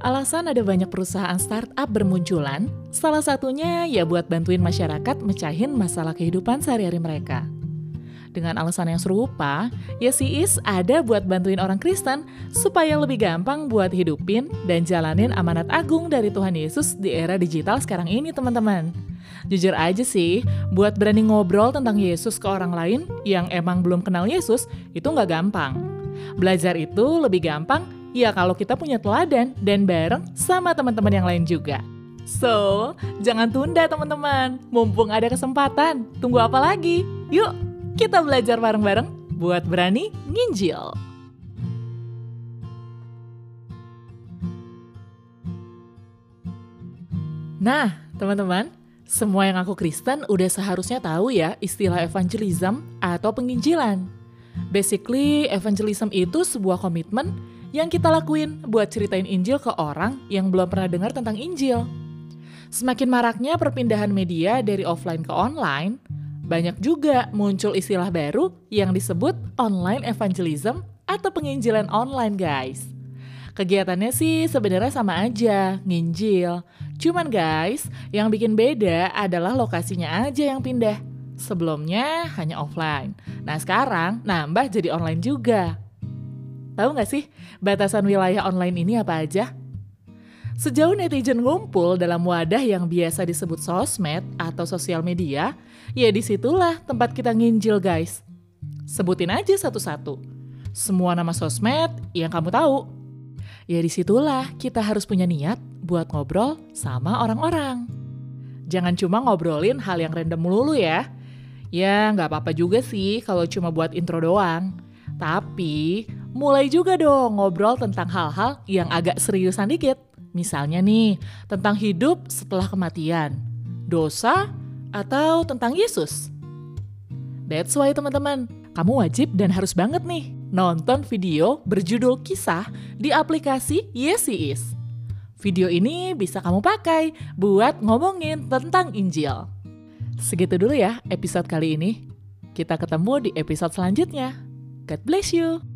Alasan ada banyak perusahaan startup bermunculan, salah satunya ya buat bantuin masyarakat mecahin masalah kehidupan sehari-hari mereka. Dengan alasan yang serupa, ya si Is ada buat bantuin orang Kristen supaya lebih gampang buat hidupin dan jalanin amanat agung dari Tuhan Yesus di era digital sekarang ini teman-teman. Jujur aja sih, buat berani ngobrol tentang Yesus ke orang lain yang emang belum kenal Yesus itu nggak gampang. Belajar itu lebih gampang Ya kalau kita punya teladan dan bareng sama teman-teman yang lain juga. So, jangan tunda teman-teman. Mumpung ada kesempatan. Tunggu apa lagi? Yuk, kita belajar bareng-bareng buat berani nginjil. Nah, teman-teman, semua yang aku Kristen udah seharusnya tahu ya istilah evangelism atau penginjilan. Basically, evangelism itu sebuah komitmen yang kita lakuin buat ceritain Injil ke orang yang belum pernah dengar tentang Injil. Semakin maraknya perpindahan media dari offline ke online, banyak juga muncul istilah baru yang disebut online evangelism atau penginjilan online guys. Kegiatannya sih sebenarnya sama aja, nginjil. Cuman guys, yang bikin beda adalah lokasinya aja yang pindah. Sebelumnya hanya offline. Nah sekarang nambah jadi online juga. Tahu nggak sih batasan wilayah online ini apa aja? Sejauh netizen ngumpul dalam wadah yang biasa disebut sosmed atau sosial media, ya di situlah tempat kita nginjil guys. Sebutin aja satu-satu. Semua nama sosmed yang kamu tahu. Ya di situlah kita harus punya niat buat ngobrol sama orang-orang. Jangan cuma ngobrolin hal yang random melulu ya. Ya nggak apa-apa juga sih kalau cuma buat intro doang. Tapi mulai juga dong ngobrol tentang hal-hal yang agak seriusan dikit. Misalnya nih, tentang hidup setelah kematian, dosa, atau tentang Yesus. That's why teman-teman, kamu wajib dan harus banget nih nonton video berjudul kisah di aplikasi Yesis. Video ini bisa kamu pakai buat ngomongin tentang Injil. Segitu dulu ya episode kali ini. Kita ketemu di episode selanjutnya. God bless you.